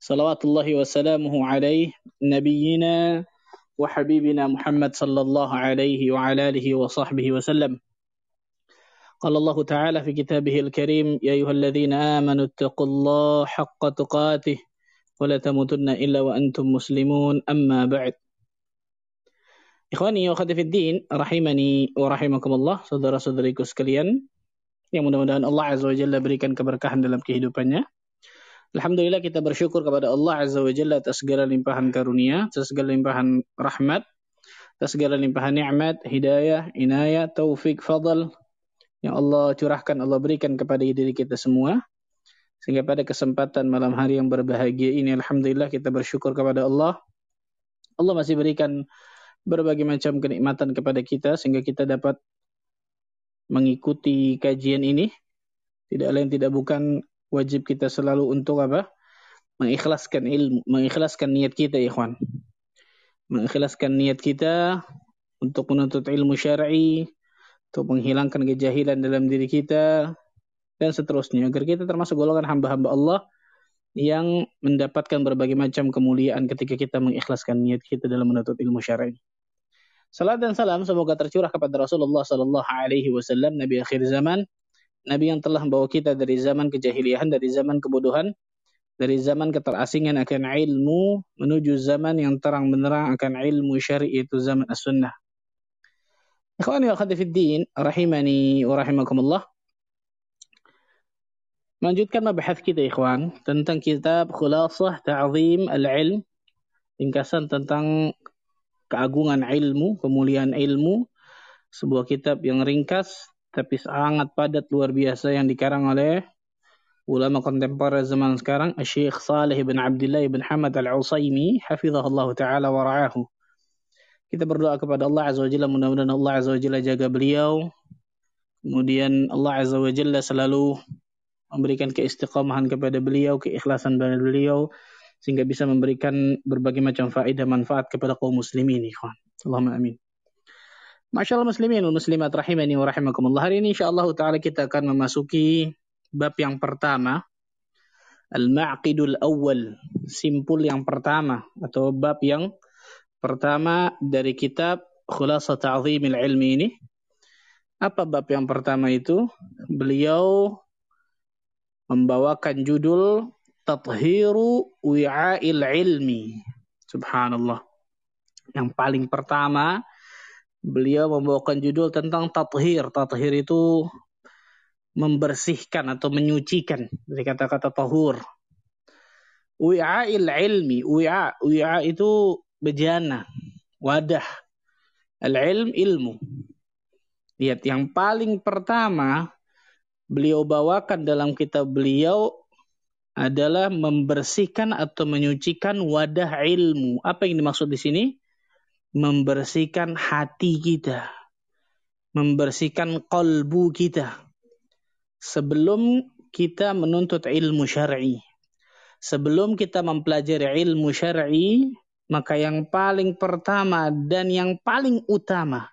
صلوات الله وسلامه عليه نبينا وحبيبنا محمد صلى الله عليه وعلى آله وصحبه وسلم. قال الله تعالى في كتابه الكريم يا أيها الذين آمنوا اتقوا الله حق تقاته ولا تموتن إلا وأنتم مسلمون أما بعد. Ikhwani wa khatifiddin, rahimani wa rahimakumullah, saudara-saudariku sekalian, yang mudah-mudahan Allah Azza wa Jalla berikan keberkahan dalam kehidupannya. Alhamdulillah kita bersyukur kepada Allah Azza wa Jalla atas segala limpahan karunia, atas segala limpahan rahmat, atas segala limpahan nikmat, hidayah, inayah, taufik, fadl yang Allah curahkan, Allah berikan kepada diri kita semua. Sehingga pada kesempatan malam hari yang berbahagia ini, Alhamdulillah kita bersyukur kepada Allah. Allah masih berikan berbagai macam kenikmatan kepada kita sehingga kita dapat mengikuti kajian ini. Tidak lain tidak bukan wajib kita selalu untuk apa? Mengikhlaskan ilmu, mengikhlaskan niat kita, ikhwan. Mengikhlaskan niat kita untuk menuntut ilmu syar'i, untuk menghilangkan kejahilan dalam diri kita, dan seterusnya. Agar kita termasuk golongan hamba-hamba Allah yang mendapatkan berbagai macam kemuliaan ketika kita mengikhlaskan niat kita dalam menuntut ilmu syar'i. Salam dan salam semoga tercurah kepada Rasulullah sallallahu alaihi wasallam nabi akhir zaman, nabi yang telah membawa kita dari zaman kejahiliahan, dari zaman kebodohan, dari zaman keterasingan akan ilmu menuju zaman yang terang benderang akan ilmu syar'i itu zaman as-sunnah. Ikhwani wa akhwati fid din, rahimani wa rahimakumullah. Melanjutkan mabahas kita ikhwan tentang kitab Khulasah Ta'zim Al-Ilm, ringkasan tentang keagungan ilmu, kemuliaan ilmu, sebuah kitab yang ringkas tapi sangat padat luar biasa yang dikarang oleh ulama kontemporer zaman sekarang, Syekh Saleh bin Abdullah bin Hamad Al-Usaimi, hafizahullah taala wa ra'ahu. Kita berdoa kepada Allah Azza wa Jalla mudah-mudahan Allah Azza wa Jalla jaga beliau. Kemudian Allah Azza wa Jalla selalu memberikan keistiqomahan kepada beliau, keikhlasan pada beliau, sehingga bisa memberikan berbagai macam faedah manfaat kepada kaum muslimin ikhwan. Allahumma amin. Masyaallah muslimin wal muslimat rahimani wa rahimakumullah. Hari ini insyaallah taala kita akan memasuki bab yang pertama. Al-Ma'qidul Awwal, simpul yang pertama atau bab yang pertama dari kitab Khulasah Ta'zimil Ilmi ini. Apa bab yang pertama itu? Beliau membawakan judul tathiru wi'ail ilmi. Subhanallah. Yang paling pertama, beliau membawakan judul tentang tathir. Tathir itu membersihkan atau menyucikan dari kata-kata tahur. Wi'ail ilmi. Wi'a, wi'a itu bejana, wadah. Al-ilm ilmu. Lihat yang paling pertama beliau bawakan dalam kitab beliau adalah membersihkan atau menyucikan wadah ilmu. Apa yang dimaksud di sini? Membersihkan hati kita. Membersihkan kalbu kita. Sebelum kita menuntut ilmu syar'i. Sebelum kita mempelajari ilmu syar'i, maka yang paling pertama dan yang paling utama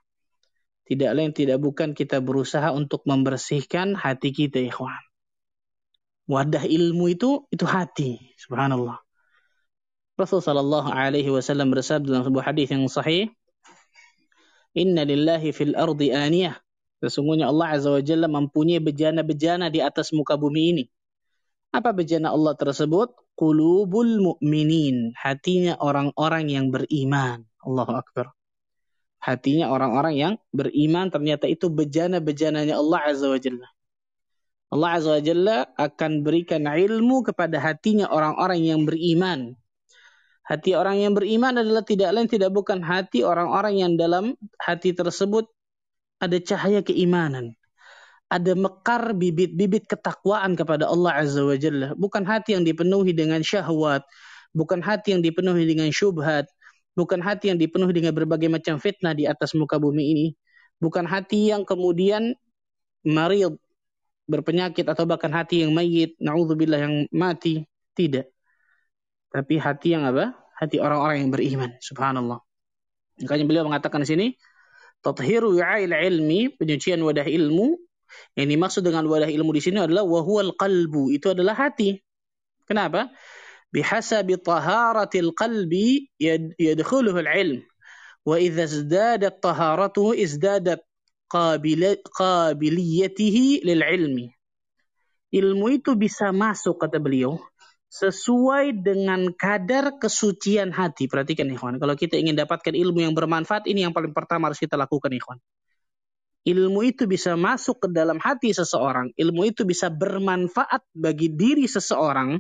tidak lain tidak bukan kita berusaha untuk membersihkan hati kita, ikhwan wadah ilmu itu itu hati. Subhanallah. Rasul sallallahu alaihi wasallam bersabda dalam sebuah hadis yang sahih, "Inna lillahi fil ardi aniyah." Sesungguhnya Allah Azza wa Jalla mempunyai bejana-bejana di atas muka bumi ini. Apa bejana Allah tersebut? Qulubul mu'minin. Hatinya orang-orang yang beriman. Allahu Akbar. Hatinya orang-orang yang beriman ternyata itu bejana-bejananya Allah Azza wa Jalla. Allah Azza wa Jalla akan berikan ilmu kepada hatinya orang-orang yang beriman. Hati orang yang beriman adalah tidak lain tidak bukan hati orang-orang yang dalam hati tersebut ada cahaya keimanan. Ada mekar bibit-bibit ketakwaan kepada Allah Azza wa Jalla. Bukan hati yang dipenuhi dengan syahwat. Bukan hati yang dipenuhi dengan syubhat. bukan hati yang dipenuhi dengan berbagai macam fitnah di atas muka bumi ini, bukan hati yang kemudian marid, berpenyakit atau bahkan hati yang mayit, naudzubillah yang mati, tidak. Tapi hati yang apa? Hati orang-orang yang beriman, subhanallah. Makanya beliau mengatakan di sini, tathiru ya'il ilmi, penyucian wadah ilmu, yang dimaksud dengan wadah ilmu di sini adalah wahual qalbu, itu adalah hati. Kenapa? bihasabi taharatil qalbi yadkhuluhu al-ilm wa idza izdadat taharatuhu izdadat qabiliyatihi lil ilmi ilmu itu bisa masuk kata beliau sesuai dengan kadar kesucian hati. Perhatikan ikhwan, kalau kita ingin dapatkan ilmu yang bermanfaat, ini yang paling pertama harus kita lakukan ikhwan. Ilmu itu bisa masuk ke dalam hati seseorang, ilmu itu bisa bermanfaat bagi diri seseorang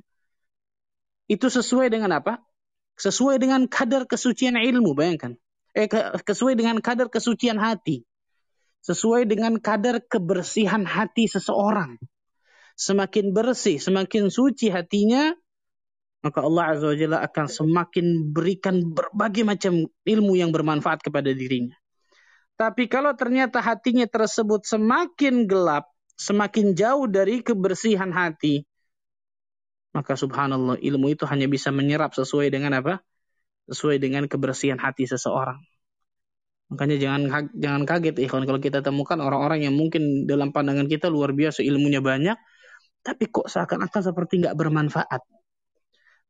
itu sesuai dengan apa? Sesuai dengan kadar kesucian ilmu, bayangkan. Eh, sesuai dengan kadar kesucian hati. Sesuai dengan kadar kebersihan hati seseorang. Semakin bersih, semakin suci hatinya, maka Allah Azza wa Jalla akan semakin berikan berbagai macam ilmu yang bermanfaat kepada dirinya. Tapi kalau ternyata hatinya tersebut semakin gelap, semakin jauh dari kebersihan hati, maka subhanallah ilmu itu hanya bisa menyerap sesuai dengan apa? Sesuai dengan kebersihan hati seseorang. Makanya jangan jangan kaget ikhwan kalau kita temukan orang-orang yang mungkin dalam pandangan kita luar biasa ilmunya banyak, tapi kok seakan-akan seperti nggak bermanfaat.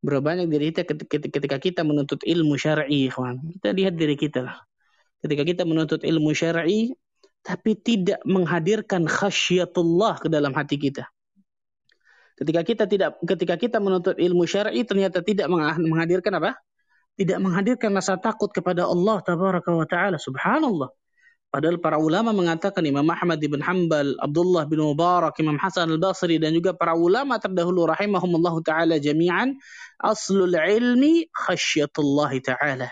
Berapa banyak dari kita ketika kita menuntut ilmu syar'i, ikhwan. Kita lihat diri kita lah. Ketika kita menuntut ilmu syar'i, tapi tidak menghadirkan khasyatullah ke dalam hati kita. Ketika kita tidak ketika kita menuntut ilmu syar'i ternyata tidak menghadirkan apa? Tidak menghadirkan rasa takut kepada Allah tabaraka wa taala. Subhanallah. Padahal para ulama mengatakan Imam Ahmad bin Hanbal, Abdullah bin Mubarak, Imam Hasan al-Basri dan juga para ulama terdahulu rahimahumullah taala jami'an aslul ilmi khasyatullah taala.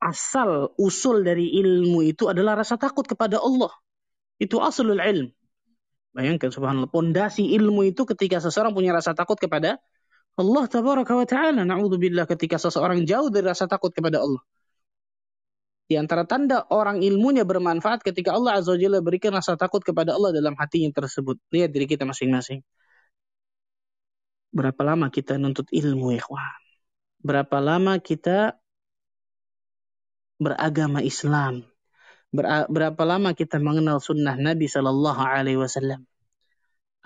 Asal usul dari ilmu itu adalah rasa takut kepada Allah. Itu aslul ilm. Bayangkan subhanallah, pondasi ilmu itu ketika seseorang punya rasa takut kepada Allah tabaraka wa ta'ala. Na'udzubillah ketika seseorang jauh dari rasa takut kepada Allah. Di antara tanda orang ilmunya bermanfaat ketika Allah Azza wa Jalla berikan rasa takut kepada Allah dalam hatinya tersebut. Lihat diri kita masing-masing. Berapa lama kita nuntut ilmu, ikhwan? Berapa lama kita beragama Islam? berapa lama kita mengenal sunnah Nabi Shallallahu Alaihi Wasallam?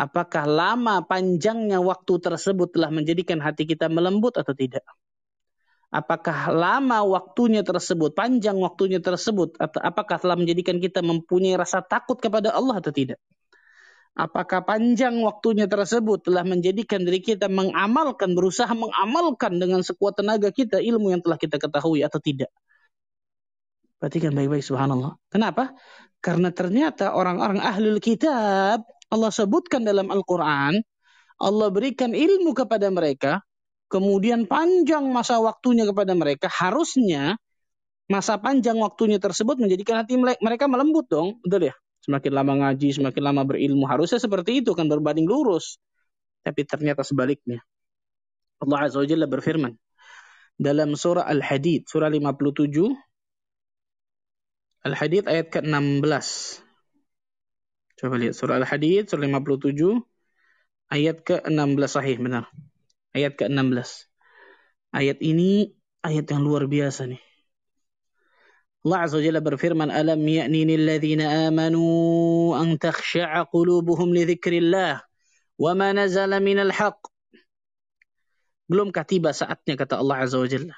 Apakah lama panjangnya waktu tersebut telah menjadikan hati kita melembut atau tidak? Apakah lama waktunya tersebut, panjang waktunya tersebut, atau apakah telah menjadikan kita mempunyai rasa takut kepada Allah atau tidak? Apakah panjang waktunya tersebut telah menjadikan diri kita mengamalkan, berusaha mengamalkan dengan sekuat tenaga kita ilmu yang telah kita ketahui atau tidak? Perhatikan baik-baik subhanallah. Kenapa? Karena ternyata orang-orang ahlul kitab Allah sebutkan dalam Al-Quran, Allah berikan ilmu kepada mereka, kemudian panjang masa waktunya kepada mereka, harusnya masa panjang waktunya tersebut menjadikan hati mereka melembut dong. Betul ya? Semakin lama ngaji, semakin lama berilmu. Harusnya seperti itu kan berbanding lurus. Tapi ternyata sebaliknya. Allah Azza wa Jalla berfirman. Dalam surah Al-Hadid, surah 57, Al-Hadid ayat ke-16. Coba lihat surah Al-Hadid surah 57 ayat ke-16 sahih benar. Ayat ke-16. Ayat ini ayat yang luar biasa nih. Allah Azza wa Jalla berfirman, "Alam ya'ni lil ladzina amanu an takhsha'a qulubuhum li dzikrillah wa ma nazala minal haqq." Belumkah tiba saatnya kata Allah Azza wa Jalla?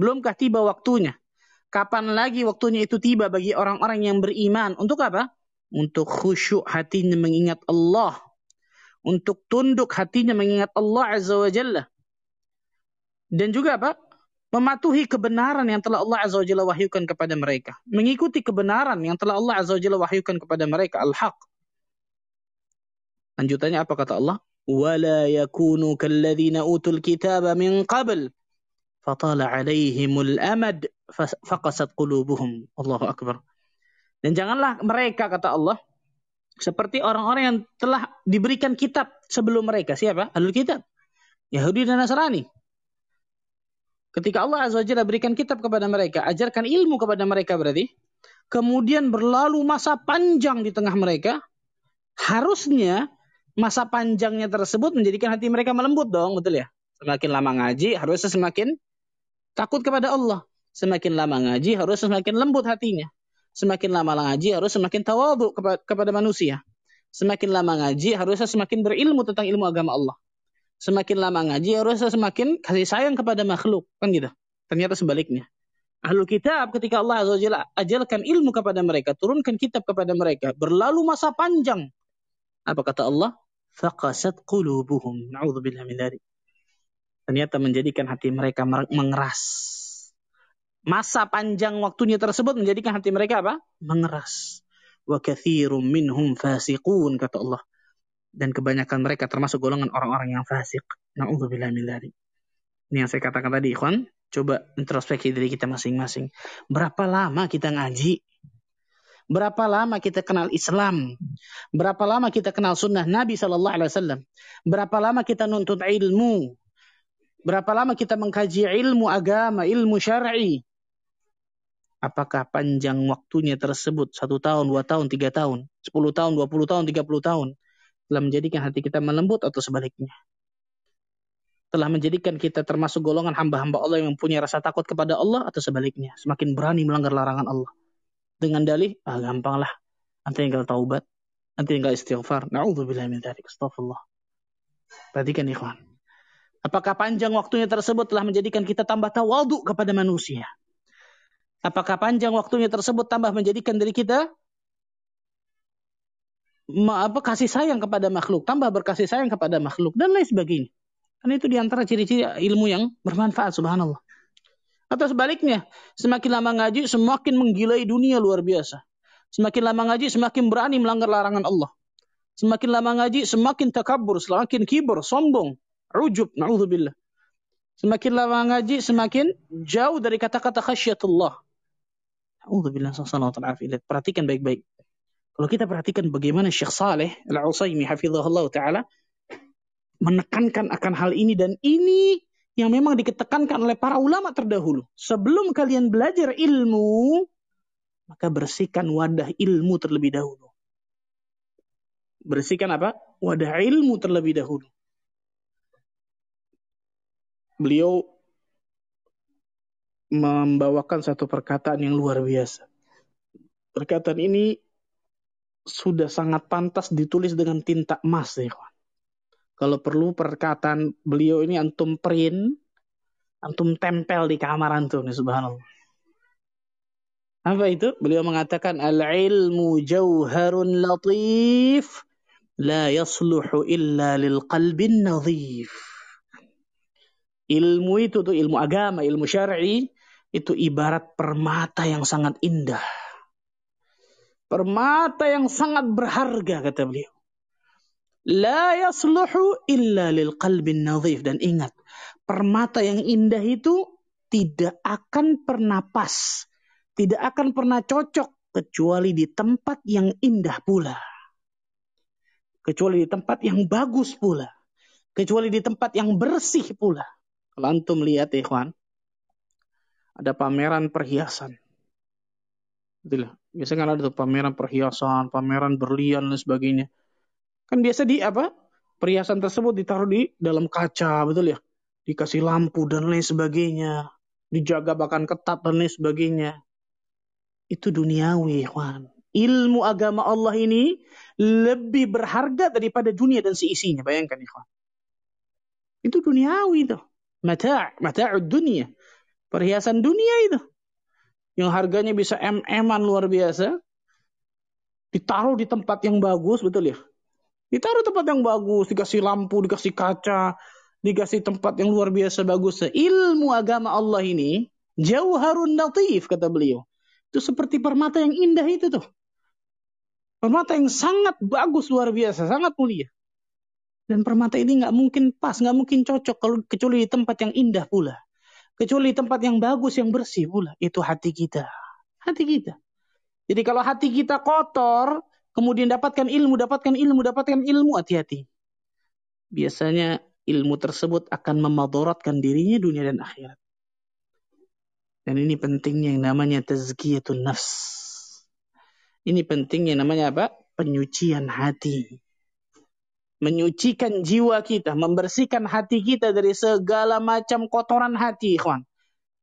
Belumkah tiba waktunya Kapan lagi waktunya itu tiba bagi orang-orang yang beriman? Untuk apa? Untuk khusyuk hatinya mengingat Allah Untuk tunduk hatinya mengingat Allah Azza wa Jalla. Dan juga apa? Mematuhi kebenaran yang telah Allah Azza wa Jalla wahyukan kepada mereka. Mengikuti kebenaran yang telah Allah Azza wa Jalla wahyukan kepada mereka. Al-Haq. Lanjutannya apa kata Allah? وَلَا يَكُونُوا كَالَّذِينَ أُوتُوا الْكِتَابَ مِنْ قَبْلِ fatala alaihimul amad faqasat qulubuhum. Allahu akbar. Dan janganlah mereka kata Allah seperti orang-orang yang telah diberikan kitab sebelum mereka. Siapa? Ahlul kitab. Yahudi dan Nasrani. Ketika Allah Azza wa berikan kitab kepada mereka, ajarkan ilmu kepada mereka berarti, kemudian berlalu masa panjang di tengah mereka, harusnya masa panjangnya tersebut menjadikan hati mereka melembut dong, betul ya? Semakin lama ngaji, harusnya semakin takut kepada Allah. Semakin lama ngaji, harus semakin lembut hatinya. Semakin lama ngaji, harus semakin tawadhu kepada manusia. Semakin lama ngaji, harusnya semakin berilmu tentang ilmu agama Allah semakin lama ngaji harusnya semakin kasih sayang kepada makhluk kan gitu ternyata sebaliknya Ahlul kitab ketika Allah Azza wa ajarkan ilmu kepada mereka, turunkan kitab kepada mereka, berlalu masa panjang. Apa kata Allah? Faqasat qulubuhum. Na'udzubillah min dzalik. Ternyata menjadikan hati mereka mengeras. Masa panjang waktunya tersebut menjadikan hati mereka apa? Mengeras. Wa kathirum minhum fasiqun kata Allah dan kebanyakan mereka termasuk golongan orang-orang yang fasik. Nauzubillah min. Ini yang saya katakan tadi, ikhwan. Coba introspeksi diri kita masing-masing. Berapa lama kita ngaji? Berapa lama kita kenal Islam? Berapa lama kita kenal sunnah Nabi Sallallahu Alaihi Wasallam? Berapa lama kita nuntut ilmu? Berapa lama kita mengkaji ilmu agama, ilmu syar'i? Apakah panjang waktunya tersebut satu tahun, dua tahun, tiga tahun, sepuluh tahun, dua puluh tahun, tiga puluh tahun? telah menjadikan hati kita melembut atau sebaliknya. Telah menjadikan kita termasuk golongan hamba-hamba Allah yang mempunyai rasa takut kepada Allah atau sebaliknya. Semakin berani melanggar larangan Allah. Dengan dalih, ah gampang lah. Nanti tinggal taubat. Nanti tinggal istighfar. Na'udzubillah min dzalik. Astagfirullah. Perhatikan ikhwan. Apakah panjang waktunya tersebut telah menjadikan kita tambah tawadu kepada manusia? Apakah panjang waktunya tersebut tambah menjadikan diri kita apa kasih sayang kepada makhluk, tambah berkasih sayang kepada makhluk dan lain sebagainya. Karena itu di antara ciri-ciri ilmu yang bermanfaat, subhanallah. Atau sebaliknya, semakin lama ngaji, semakin menggilai dunia luar biasa. Semakin lama ngaji, semakin berani melanggar larangan Allah. Semakin lama ngaji, semakin takabur, semakin kibur, sombong, ujub, na'udzubillah. Semakin lama ngaji, semakin jauh dari kata-kata khasyatullah. Perhatikan baik-baik. Kalau kita perhatikan bagaimana Syekh Saleh Al-Utsaimin hafizahullah taala menekankan akan hal ini dan ini yang memang diketekankan oleh para ulama terdahulu. Sebelum kalian belajar ilmu, maka bersihkan wadah ilmu terlebih dahulu. Bersihkan apa? Wadah ilmu terlebih dahulu. Beliau membawakan satu perkataan yang luar biasa. Perkataan ini sudah sangat pantas ditulis dengan tinta emas ya Kalau perlu perkataan beliau ini antum print, antum tempel di kamar antum nih subhanallah. Apa itu? Beliau mengatakan al-ilmu jauharun latif la yasluhu illa lil qalbin nadhif. Ilmu itu tuh ilmu agama, ilmu syar'i itu ibarat permata yang sangat indah Permata yang sangat berharga kata beliau. La yasluhu illa lil qalbin nadhif. Dan ingat, permata yang indah itu tidak akan pernah pas. Tidak akan pernah cocok kecuali di tempat yang indah pula. Kecuali di tempat yang bagus pula. Kecuali di tempat yang bersih pula. Kalau antum lihat ikhwan, ada pameran perhiasan. Itulah. Biasanya kan ada tuh pameran perhiasan, pameran berlian dan sebagainya. Kan biasa di apa? Perhiasan tersebut ditaruh di dalam kaca, betul ya? Dikasih lampu dan lain sebagainya. Dijaga bahkan ketat dan lain sebagainya. Itu duniawi, Juan. Ilmu agama Allah ini lebih berharga daripada dunia dan seisinya. Bayangkan, ikhwan. Itu duniawi itu. Mata' dunia. Perhiasan dunia itu yang harganya bisa mm-an luar biasa, ditaruh di tempat yang bagus, betul ya? Ditaruh tempat yang bagus, dikasih lampu, dikasih kaca, dikasih tempat yang luar biasa bagus. Ilmu agama Allah ini jauh harun natif, kata beliau. Itu seperti permata yang indah itu tuh. Permata yang sangat bagus luar biasa, sangat mulia. Dan permata ini nggak mungkin pas, nggak mungkin cocok kalau kecuali di tempat yang indah pula. Kecuali tempat yang bagus, yang bersih pula. Itu hati kita. Hati kita. Jadi kalau hati kita kotor, kemudian dapatkan ilmu, dapatkan ilmu, dapatkan ilmu, hati-hati. Biasanya ilmu tersebut akan memadaratkan dirinya dunia dan akhirat. Dan ini pentingnya yang namanya tazkiyatun nafs. Ini pentingnya namanya apa? Penyucian hati. Menyucikan jiwa kita, membersihkan hati kita dari segala macam kotoran hati, ikhwan.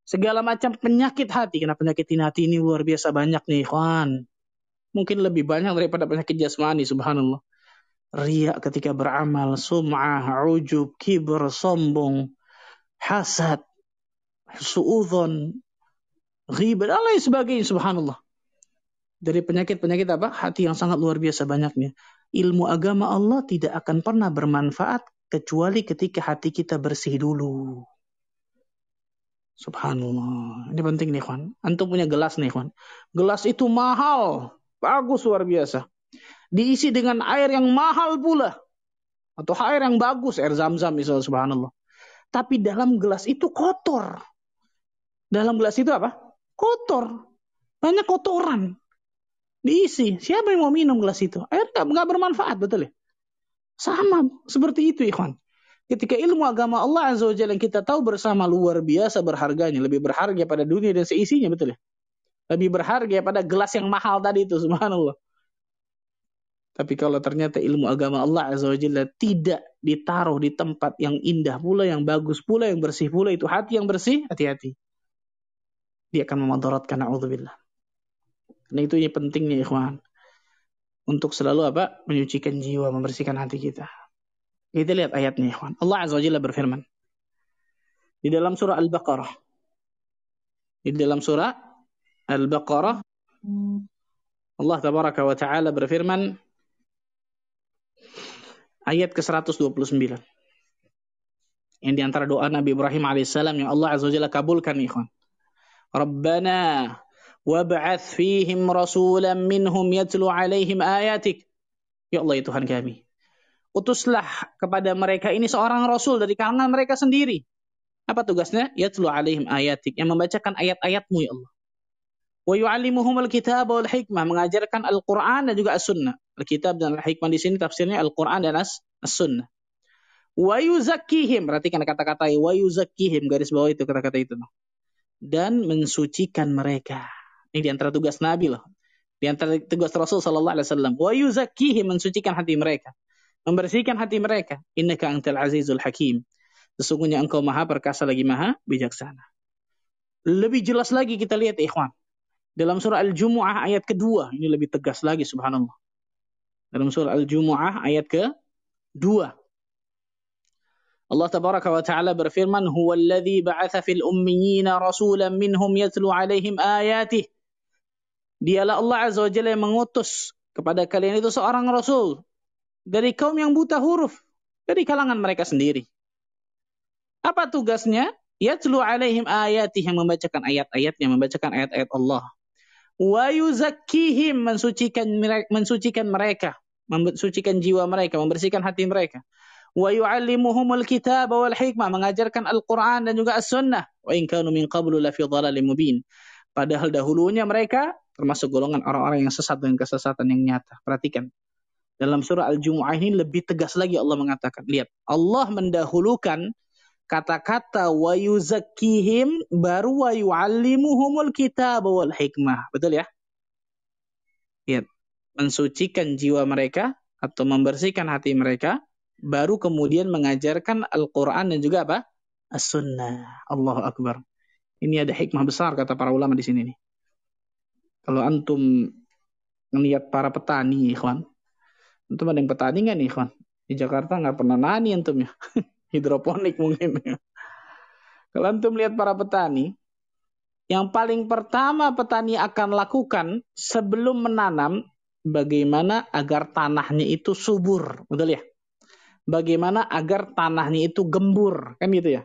Segala macam penyakit hati. Karena penyakit hati ini luar biasa banyak nih, ikhwan. Mungkin lebih banyak daripada penyakit jasmani, subhanallah. Riak ketika beramal, sum'ah, ujub, kibr, sombong, hasad, suudon, ghibah, dan lain sebagainya, subhanallah dari penyakit-penyakit apa? Hati yang sangat luar biasa banyaknya. Ilmu agama Allah tidak akan pernah bermanfaat kecuali ketika hati kita bersih dulu. Subhanallah. Ini penting nih, kawan. Antum punya gelas nih, kawan. Gelas itu mahal. Bagus luar biasa. Diisi dengan air yang mahal pula. Atau air yang bagus, air zam-zam misalnya, subhanallah. Tapi dalam gelas itu kotor. Dalam gelas itu apa? Kotor. Banyak kotoran. Diisi. Siapa yang mau minum gelas itu? Air nggak bermanfaat, betul ya? Sama seperti itu, ikhwan. Ketika ilmu agama Allah Azza wa Jalla yang kita tahu bersama luar biasa berharganya, lebih berharga pada dunia dan seisinya, betul ya? Lebih berharga pada gelas yang mahal tadi itu, subhanallah. Tapi kalau ternyata ilmu agama Allah Azza wa Jalla tidak ditaruh di tempat yang indah pula, yang bagus pula, yang bersih pula, itu hati yang bersih, hati-hati. Dia akan memadaratkan, na'udzubillah. Nah itu yang pentingnya ikhwan. Untuk selalu apa? Menyucikan jiwa, membersihkan hati kita. Kita lihat ayatnya ikhwan. Allah Azza wa Jalla berfirman. Di dalam surah Al-Baqarah. Di dalam surah Al-Baqarah. Allah Tabaraka wa Ta'ala berfirman. Ayat ke-129. Yang di antara doa Nabi Ibrahim alaihissalam yang Allah Azza wa Jalla kabulkan ikhwan. Rabbana wab'ath fihim rasulan minhum yatlu alaihim ayatik. Ya Allah ya Tuhan kami. Utuslah kepada mereka ini seorang rasul dari kalangan mereka sendiri. Apa tugasnya? Yatlu alaihim ayatik. Yang membacakan ayat-ayatmu ya Allah. Wa yu'allimuhum al-kitab wal hikmah. Mengajarkan Al-Quran dan juga As-Sunnah. Al-Kitab dan Al-Hikmah di sini tafsirnya Al-Quran dan As-Sunnah. Wa yuzakkihim. Perhatikan kata-kata wa yuzakkihim. Garis bawah itu kata-kata itu. Dan mensucikan mereka. Ini di antara tugas Nabi loh. Di antara tugas Rasul sallallahu alaihi wasallam. Wa yuzakkihi mensucikan hati mereka. Membersihkan hati mereka. Innaka antal azizul hakim. Sesungguhnya engkau maha perkasa lagi maha bijaksana. Lebih jelas lagi kita lihat ikhwan. Dalam surah Al-Jumu'ah ayat kedua. Ini lebih tegas lagi subhanallah. Dalam surah Al-Jumu'ah ayat kedua. Allah tabaraka wa ta'ala berfirman, "Huwa alladhi ba'atha fil ummiyina rasulan minhum yatlu 'alaihim ayatih." Dialah Allah Azza wa Jalla yang mengutus kepada kalian itu seorang rasul dari kaum yang buta huruf, dari kalangan mereka sendiri. Apa tugasnya? Yatlu alaihim ayatih yang membacakan ayat-ayatnya, membacakan ayat-ayat Allah. Wa yuzakkihim mensucikan mensucikan mereka, mensucikan jiwa mereka, membersihkan hati mereka. Wa yu'allimuhumul kitab wal hikmah, mengajarkan Al-Qur'an dan juga As-Sunnah. Wa in kanu min qablu lafi dhalalim mubin. Padahal dahulunya mereka termasuk golongan orang-orang yang sesat dengan kesesatan yang nyata. Perhatikan. Dalam surah Al-Jumu'ah ini lebih tegas lagi Allah mengatakan. Lihat, Allah mendahulukan kata-kata wa yuzakkihim baru wa yu'allimuhumul kitab wal hikmah. Betul ya? Lihat, mensucikan jiwa mereka atau membersihkan hati mereka baru kemudian mengajarkan Al-Qur'an dan juga apa? As-Sunnah. Allahu Akbar. Ini ada hikmah besar kata para ulama di sini nih. Kalau antum ngelihat para petani, ikhwan. Antum ada yang petani nggak nih, ikhwan? Di Jakarta nggak pernah nani antum ya. Hidroponik mungkin. Kalau antum lihat para petani, yang paling pertama petani akan lakukan sebelum menanam, bagaimana agar tanahnya itu subur. Betul ya? Bagaimana agar tanahnya itu gembur. Kan gitu ya?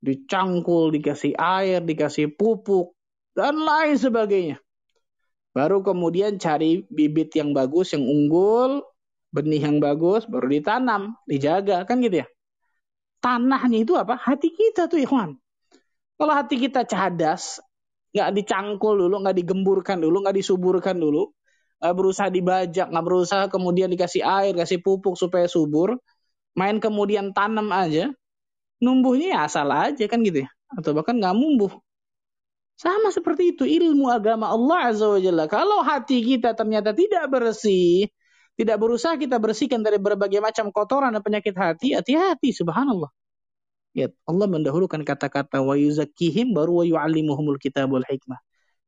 dicangkul, dikasih air, dikasih pupuk, dan lain sebagainya. Baru kemudian cari bibit yang bagus, yang unggul, benih yang bagus, baru ditanam, dijaga, kan gitu ya. Tanahnya itu apa? Hati kita tuh ikhwan. Kalau hati kita cadas, nggak dicangkul dulu, nggak digemburkan dulu, nggak disuburkan dulu, nggak berusaha dibajak, nggak berusaha kemudian dikasih air, kasih pupuk supaya subur, main kemudian tanam aja, numbuhnya ya asal aja kan gitu ya. Atau bahkan nggak numbuh. Sama seperti itu ilmu agama Allah Azza wa Jalla. Kalau hati kita ternyata tidak bersih, tidak berusaha kita bersihkan dari berbagai macam kotoran dan penyakit hati, hati-hati subhanallah. Ya, Allah mendahulukan kata-kata wa yuzakkihim baru wa yu'allimuhumul kitab wal hikmah.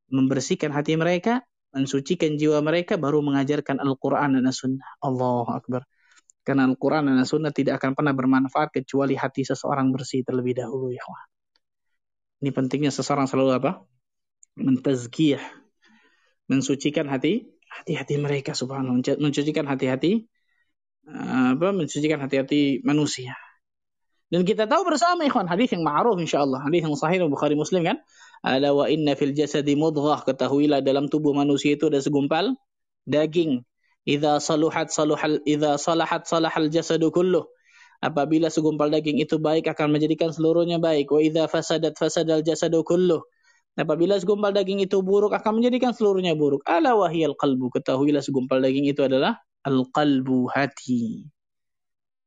Membersihkan hati mereka, mensucikan jiwa mereka baru mengajarkan Al-Qur'an dan As-Sunnah. Allahu akbar. Karena Al-Quran dan As-Sunnah tidak akan pernah bermanfaat kecuali hati seseorang bersih terlebih dahulu ya Allah. Ini pentingnya seseorang selalu apa? Mentazkiyah. Mensucikan hati hati-hati mereka subhanallah. Mensucikan hati-hati apa? Mensucikan hati-hati manusia. Dan kita tahu bersama ikhwan hadis yang ma'ruf insyaallah, hadis yang sahih Bukhari Muslim kan? Ala wa inna fil jasadi mudghah, ketahuilah dalam tubuh manusia itu ada segumpal daging. Idza saluhat saluhal idza salahat salahal jasadu kulluh. Apabila segumpal daging itu baik akan menjadikan seluruhnya baik. Wa idza fasadat fasadal jasadu kulluh. Apabila segumpal daging itu buruk akan menjadikan seluruhnya buruk. Ala wahiyal qalbu. Ketahuilah segumpal daging itu adalah al-qalbu hati.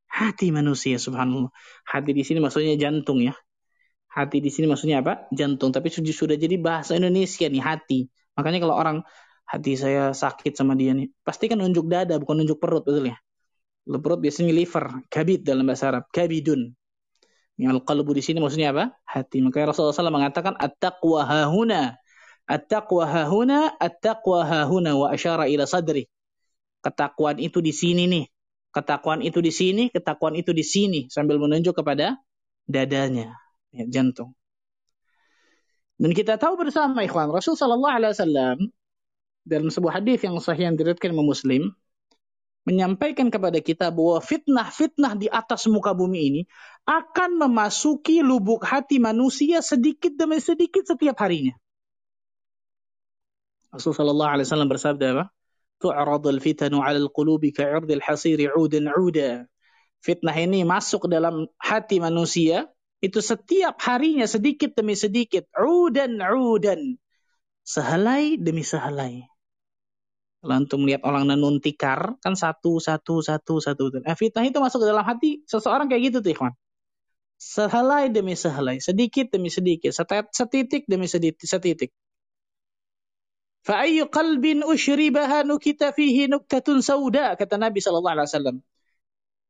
Hati manusia subhanallah. Hati di sini maksudnya jantung ya. Hati di sini maksudnya apa? Jantung. Tapi sudah jadi bahasa Indonesia nih hati. Makanya kalau orang hati saya sakit sama dia nih, pasti kan nunjuk dada bukan nunjuk perut betul ya. Kalau perut biasanya liver, kabid dalam bahasa Arab, kabidun. Yang al-qalbu di sini maksudnya apa? Hati. Makanya Rasulullah SAW mengatakan at-taqwa hahuna. At-taqwa hahuna, at-taqwa hahuna wa asyara ila sadri. Ketakwaan itu di sini nih. Ketakwaan itu di sini, ketakwaan itu di sini sambil menunjuk kepada dadanya, ya, jantung. Dan kita tahu bersama ikhwan, Rasul sallallahu alaihi wasallam dalam sebuah hadis yang sahih yang diriwayatkan Muslim, menyampaikan kepada kita bahwa fitnah-fitnah di atas muka bumi ini akan memasuki lubuk hati manusia sedikit demi sedikit setiap harinya. Rasulullah SAW bersabda apa? Tu'radul fitanu 'ala al-qulubi ka'irdil hasiri 'udan 'uda. Fitnah ini masuk dalam hati manusia itu setiap harinya sedikit demi sedikit, 'udan 'udan. Sehelai demi sehelai. Kalau antum melihat orang nanun tikar, kan satu, satu, satu, satu. Eh, fitnah itu masuk ke dalam hati seseorang kayak gitu tuh, ikhwan. Sehelai demi sehelai, sedikit demi sedikit, setitik demi setitik. setitik. Fa'ayyu qalbin ushribaha nukita fihi nuktatun sauda, kata Nabi SAW.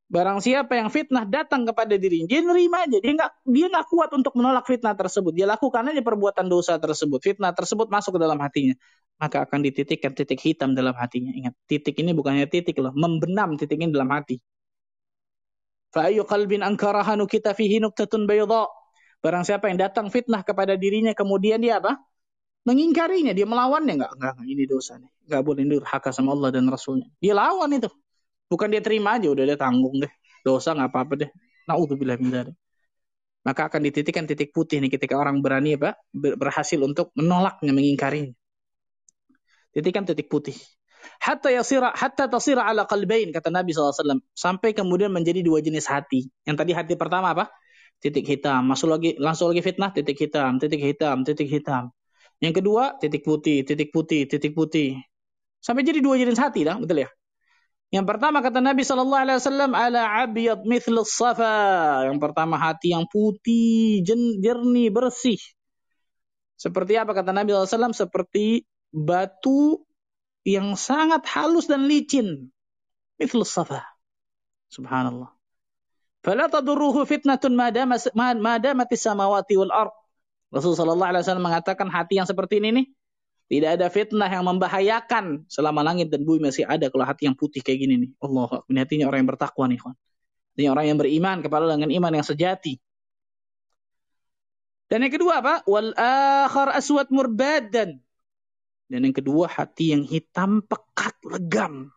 Barang siapa yang fitnah datang kepada dirinya, dia nerima aja. Dia nggak dia nggak kuat untuk menolak fitnah tersebut. Dia lakukan aja perbuatan dosa tersebut. Fitnah tersebut masuk ke dalam hatinya. Maka akan dititikkan titik hitam dalam hatinya. Ingat, titik ini bukannya titik loh. Membenam titik ini dalam hati. Fa'ayu qalbin ankaraha nukita fihi nuktatun bayadha. Barang siapa yang datang fitnah kepada dirinya, kemudian dia apa? Mengingkarinya, dia melawannya. Enggak, enggak, ini dosa nih. Enggak boleh durhaka sama Allah dan Rasulnya. Dia lawan itu. Bukan dia terima aja, udah dia tanggung deh. Dosa nggak apa-apa deh. Na'udzubillah min dzalik. Maka akan dititikkan titik putih nih ketika orang berani apa? berhasil untuk menolaknya, mengingkarinya. Titikkan titik putih. Hatta yasira hatta tasira ala qalbain kata Nabi SAW. Sampai kemudian menjadi dua jenis hati. Yang tadi hati pertama apa? Titik hitam. Masuk lagi langsung lagi fitnah, titik hitam, titik hitam, titik hitam. Yang kedua, titik putih, titik putih, titik putih. Sampai jadi dua jenis hati dah, betul ya? Yang pertama kata Nabi Shallallahu Alaihi Wasallam ala abiyad mithl safa. Yang pertama hati yang putih, jernih, bersih. Seperti apa kata Nabi SAW? Seperti batu yang sangat halus dan licin. Mithl safa. Subhanallah. Fala tadurruhu fitnatun madamatis samawati wal ard. Rasulullah Shallallahu Alaihi Wasallam mengatakan hati yang seperti ini nih tidak ada fitnah yang membahayakan selama langit dan bumi masih ada kalau hati yang putih kayak gini nih. Allah, ini hatinya orang yang bertakwa nih, kawan. Ini orang yang beriman kepada dengan iman yang sejati. Dan yang kedua apa? Wal akhar aswad murbadan. Dan yang kedua hati yang hitam pekat legam.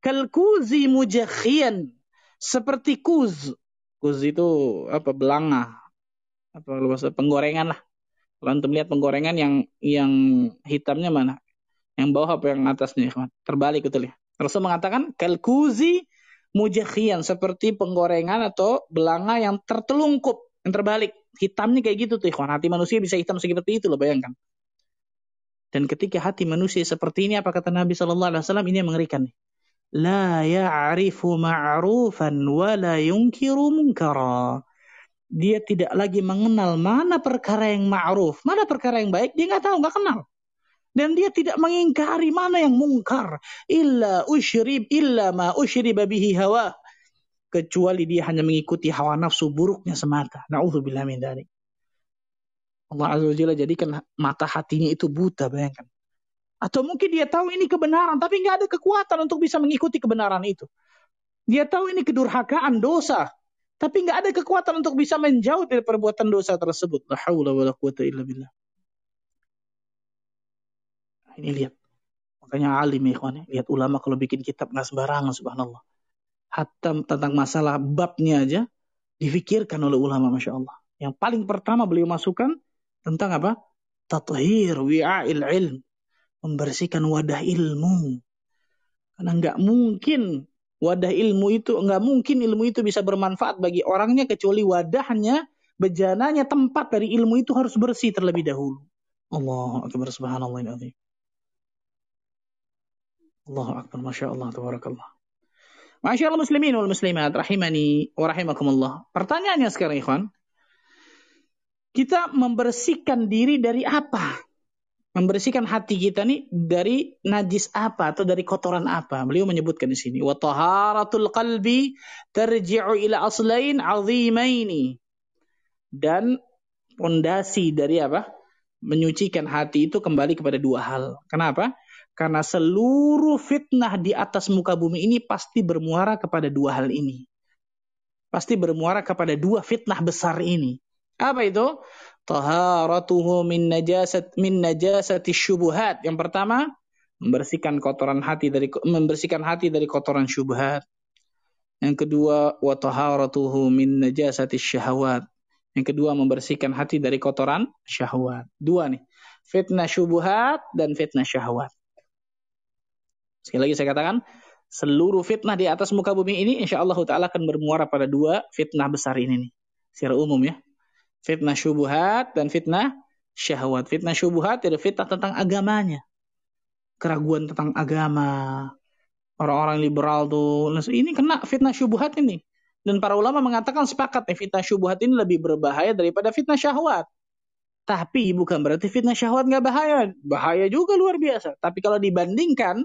Kalkuzi mujakhian. Seperti kuz. Kuz itu apa? Belanga. Apa bahasa penggorengan lah. Kalau antum lihat penggorengan yang yang hitamnya mana? Yang bawah apa yang atasnya? Terbalik betul ya. Rasul mengatakan kalkuzi mujakhian seperti penggorengan atau belanga yang tertelungkup, yang terbalik. Hitamnya kayak gitu tuh, ikhwan. Hati manusia bisa hitam seperti itu loh, bayangkan. Dan ketika hati manusia seperti ini, apa kata Nabi Shallallahu Alaihi Wasallam? Ini yang mengerikan. La ya'rifu ma'rufan wa la munkara dia tidak lagi mengenal mana perkara yang ma'ruf, mana perkara yang baik, dia nggak tahu, nggak kenal. Dan dia tidak mengingkari mana yang mungkar. Illa usyrib, illa ma usyriba bihi hawa. Kecuali dia hanya mengikuti hawa nafsu buruknya semata. Na'udzubillah min dhalik. Allah Azza wa Jalla jadikan mata hatinya itu buta, bayangkan. Atau mungkin dia tahu ini kebenaran, tapi nggak ada kekuatan untuk bisa mengikuti kebenaran itu. Dia tahu ini kedurhakaan, dosa. Tapi nggak ada kekuatan untuk bisa menjauh dari perbuatan dosa tersebut. La haula wa la quwata illa billah. Ini lihat. Makanya alim ya ikhwan. Lihat ulama kalau bikin kitab nggak sembarangan subhanallah. Hatta tentang masalah babnya aja difikirkan oleh ulama Masya Allah. Yang paling pertama beliau masukkan tentang apa? Tathir wi'a'il ilm. Membersihkan wadah ilmu. Karena nggak mungkin wadah ilmu itu, nggak mungkin ilmu itu bisa bermanfaat bagi orangnya kecuali wadahnya, bejananya, tempat dari ilmu itu harus bersih terlebih dahulu. Allah akbar subhanallah ini. Allah akbar masya Allah tabarakallah. Masya Allah muslimin wal muslimat rahimani wa rahimakumullah. Pertanyaannya sekarang ikhwan. Kita membersihkan diri dari apa? Membersihkan hati kita nih dari najis apa atau dari kotoran apa? Beliau menyebutkan di sini. Wa taharatul qalbi tarji'u ila aslain 'azimaini. Dan pondasi dari apa? Menyucikan hati itu kembali kepada dua hal. Kenapa? Karena seluruh fitnah di atas muka bumi ini pasti bermuara kepada dua hal ini. Pasti bermuara kepada dua fitnah besar ini. Apa itu? Taharatuhu min najasat min najasati syubuhat. Yang pertama, membersihkan kotoran hati dari membersihkan hati dari kotoran syubhat. Yang kedua, wa taharatuhu min najasati syahwat. Yang kedua, membersihkan hati dari kotoran syahwat. Dua nih. Fitnah syubhat dan fitnah syahwat. Sekali lagi saya katakan, seluruh fitnah di atas muka bumi ini insya Allah Ta'ala akan bermuara pada dua fitnah besar ini nih. Secara umum ya. Fitnah syubuhat dan fitnah syahwat. Fitnah syubuhat itu fitnah tentang agamanya. Keraguan tentang agama. Orang-orang liberal tuh. Ini kena fitnah syubuhat ini. Dan para ulama mengatakan sepakat nih, fitnah syubuhat ini lebih berbahaya daripada fitnah syahwat. Tapi bukan berarti fitnah syahwat nggak bahaya. Bahaya juga luar biasa. Tapi kalau dibandingkan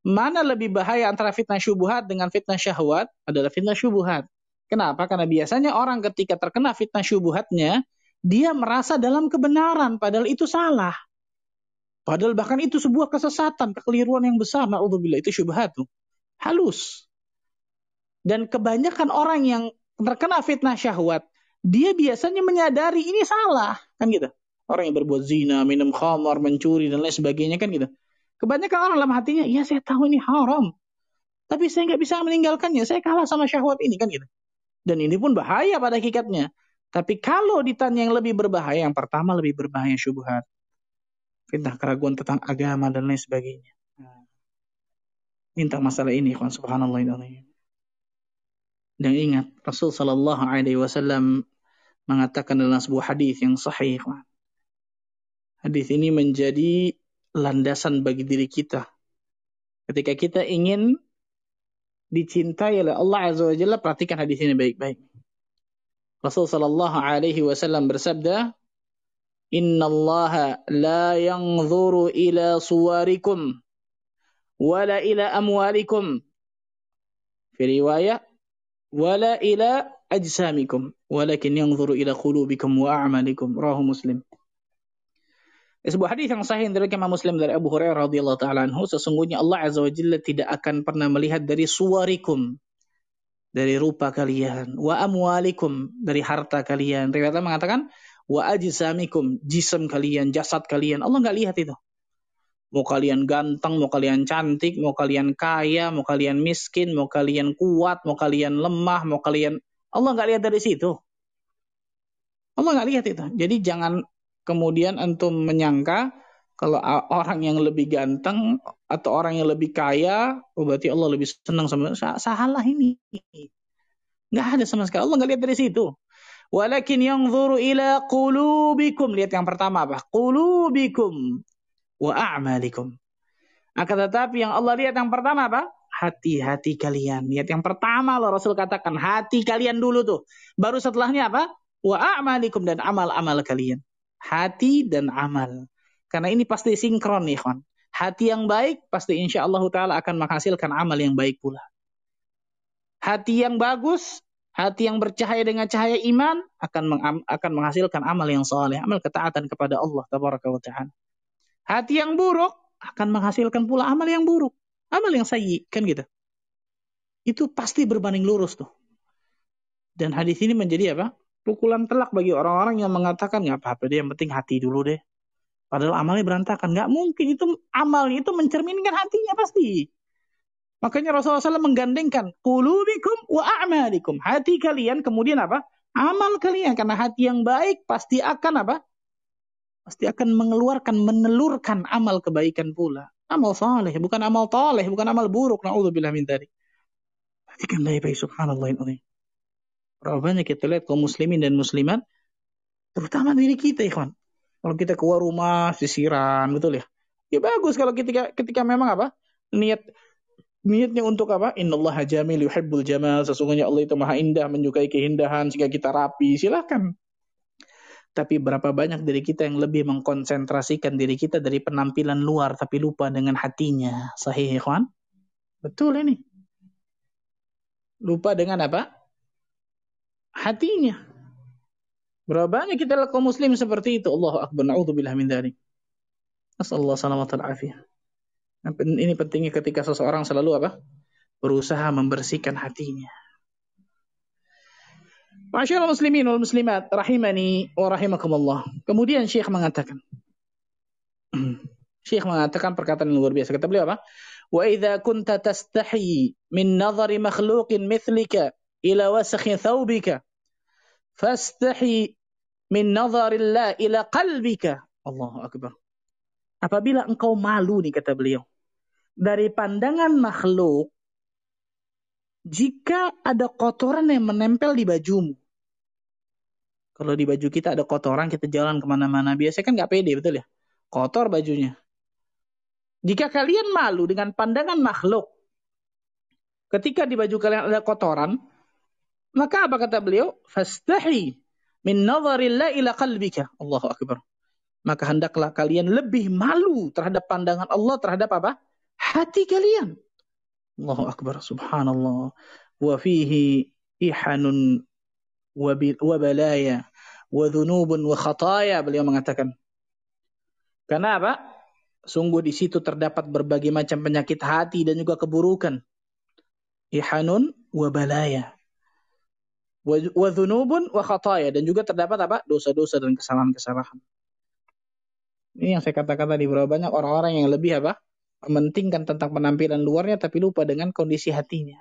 Mana lebih bahaya antara fitnah syubuhat dengan fitnah syahwat adalah fitnah syubuhat. Kenapa? Karena biasanya orang ketika terkena fitnah syubuhatnya, dia merasa dalam kebenaran, padahal itu salah. Padahal bahkan itu sebuah kesesatan, kekeliruan yang besar. Na'udzubillah, itu syubhat. Halus. Dan kebanyakan orang yang terkena fitnah syahwat, dia biasanya menyadari ini salah. Kan gitu. Orang yang berbuat zina, minum khamar, mencuri, dan lain sebagainya kan gitu. Kebanyakan orang dalam hatinya, ya saya tahu ini haram. Tapi saya nggak bisa meninggalkannya. Saya kalah sama syahwat ini kan gitu. Dan ini pun bahaya pada hakikatnya. Tapi kalau ditanya yang lebih berbahaya, yang pertama lebih berbahaya syubhat. Fitnah keraguan tentang agama dan lain sebagainya. Minta masalah ini, kan subhanallah. Dan ingat, Rasul Sallallahu Alaihi Wasallam mengatakan dalam sebuah hadis yang sahih. Hadis ini menjadi landasan bagi diri kita. Ketika kita ingin dicintai oleh Allah Azza wa Jalla, perhatikan hadis ini baik-baik. Rasul sallallahu alaihi wasallam bersabda, "Inna Allah la yanzuru ila suwarikum wala ila amwalikum." Fi riwayah, "Wala ila ajsamikum, walakin yanzuru ila qulubikum wa a'malikum." Rawahu Muslim. Sebuah hadis yang sahih dari Imam Muslim dari Abu Hurairah radhiyallahu taala anhu, sesungguhnya Allah azza wajalla tidak akan pernah melihat dari suwarikum dari rupa kalian, wa amwalikum dari harta kalian. Riwayatnya mengatakan wa ajsamikum, jism kalian, jasad kalian. Allah nggak lihat itu. Mau kalian ganteng, mau kalian cantik, mau kalian kaya, mau kalian miskin, mau kalian kuat, mau kalian lemah, mau kalian Allah nggak lihat dari situ. Allah nggak lihat itu. Jadi jangan kemudian antum menyangka kalau orang yang lebih ganteng atau orang yang lebih kaya, oh berarti Allah lebih senang sama salah ini. Nggak ada sama sekali. Allah nggak lihat dari situ. Walakin yang zuru ila qulubikum. Lihat yang pertama apa? Qulubikum wa a'malikum. Akan tetapi yang Allah lihat yang pertama apa? Hati-hati kalian. Lihat yang pertama Allah Rasul katakan hati kalian dulu tuh. Baru setelahnya apa? wa a'malikum dan amal-amal kalian. Hati dan amal. Karena ini pasti sinkron nih, kawan. Hati yang baik pasti insya Allah Ta'ala akan menghasilkan amal yang baik pula. Hati yang bagus, hati yang bercahaya dengan cahaya iman akan akan menghasilkan amal yang soleh, amal ketaatan kepada Allah Ta'ala. Hati yang buruk akan menghasilkan pula amal yang buruk, amal yang sayyi, kan gitu. Itu pasti berbanding lurus tuh. Dan hadis ini menjadi apa? Pukulan telak bagi orang-orang yang mengatakan nggak apa-apa deh, yang penting hati dulu deh. Padahal amalnya berantakan. Nggak mungkin itu amal itu mencerminkan hatinya pasti. Makanya Rasulullah SAW menggandengkan kulubikum wa a'malikum. Hati kalian kemudian apa? Amal kalian karena hati yang baik pasti akan apa? Pasti akan mengeluarkan, menelurkan amal kebaikan pula. Amal saleh, bukan amal toleh, bukan amal buruk. Na'udzubillah min dzalik. Perhatikan baik-baik subhanallah ini. Berapa banyak kita lihat kaum muslimin dan muslimat terutama diri kita ikhwan kalau kita keluar rumah sisiran, betul ya? Ya bagus kalau ketika ketika memang apa? Niat niatnya untuk apa? Innallaha jamil yuhibbul jamal. Sesungguhnya Allah itu maha indah, menyukai keindahan sehingga kita rapi. Silahkan. Tapi berapa banyak dari kita yang lebih mengkonsentrasikan diri kita dari penampilan luar tapi lupa dengan hatinya. Sahih, ikhwan? Betul ini. Lupa dengan apa? Hatinya. Berapa banyak kita kaum muslim seperti itu. Allah akbar. Na'udzubillah min dzalik. Nasallahu salamat al-afiyah. Nah, ini pentingnya ketika seseorang selalu apa? Berusaha membersihkan hatinya. Masyaallah muslimin wal muslimat rahimani wa rahimakumullah. Kemudian Syekh mengatakan Syekh mengatakan perkataan yang luar biasa. Kata beliau apa? Wa idza kunta tastahi min nadhari makhluqin mithlika ila wasakhi thawbika fastahi min nazarillah ila qalbika. Allahu Akbar. Apabila engkau malu nih kata beliau. Dari pandangan makhluk. Jika ada kotoran yang menempel di bajumu. Kalau di baju kita ada kotoran, kita jalan ke mana-mana. Biasanya kan nggak pede, betul ya? Kotor bajunya. Jika kalian malu dengan pandangan makhluk, ketika di baju kalian ada kotoran, maka apa kata beliau? Fastahi min nazarillah ila qalbika. Allahu akbar. Maka hendaklah kalian lebih malu terhadap pandangan Allah terhadap apa? Hati kalian. Allahu akbar. Subhanallah. Wa fihi ihanun wa balaya wa dhunubun wa khataya beliau mengatakan. Karena apa? Sungguh di situ terdapat berbagai macam penyakit hati dan juga keburukan. Ihanun wa balaya wa dzunubun wa khataya dan juga terdapat apa? dosa-dosa dan kesalahan-kesalahan. Ini yang saya katakan tadi berapa banyak orang-orang yang lebih apa? mementingkan tentang penampilan luarnya tapi lupa dengan kondisi hatinya.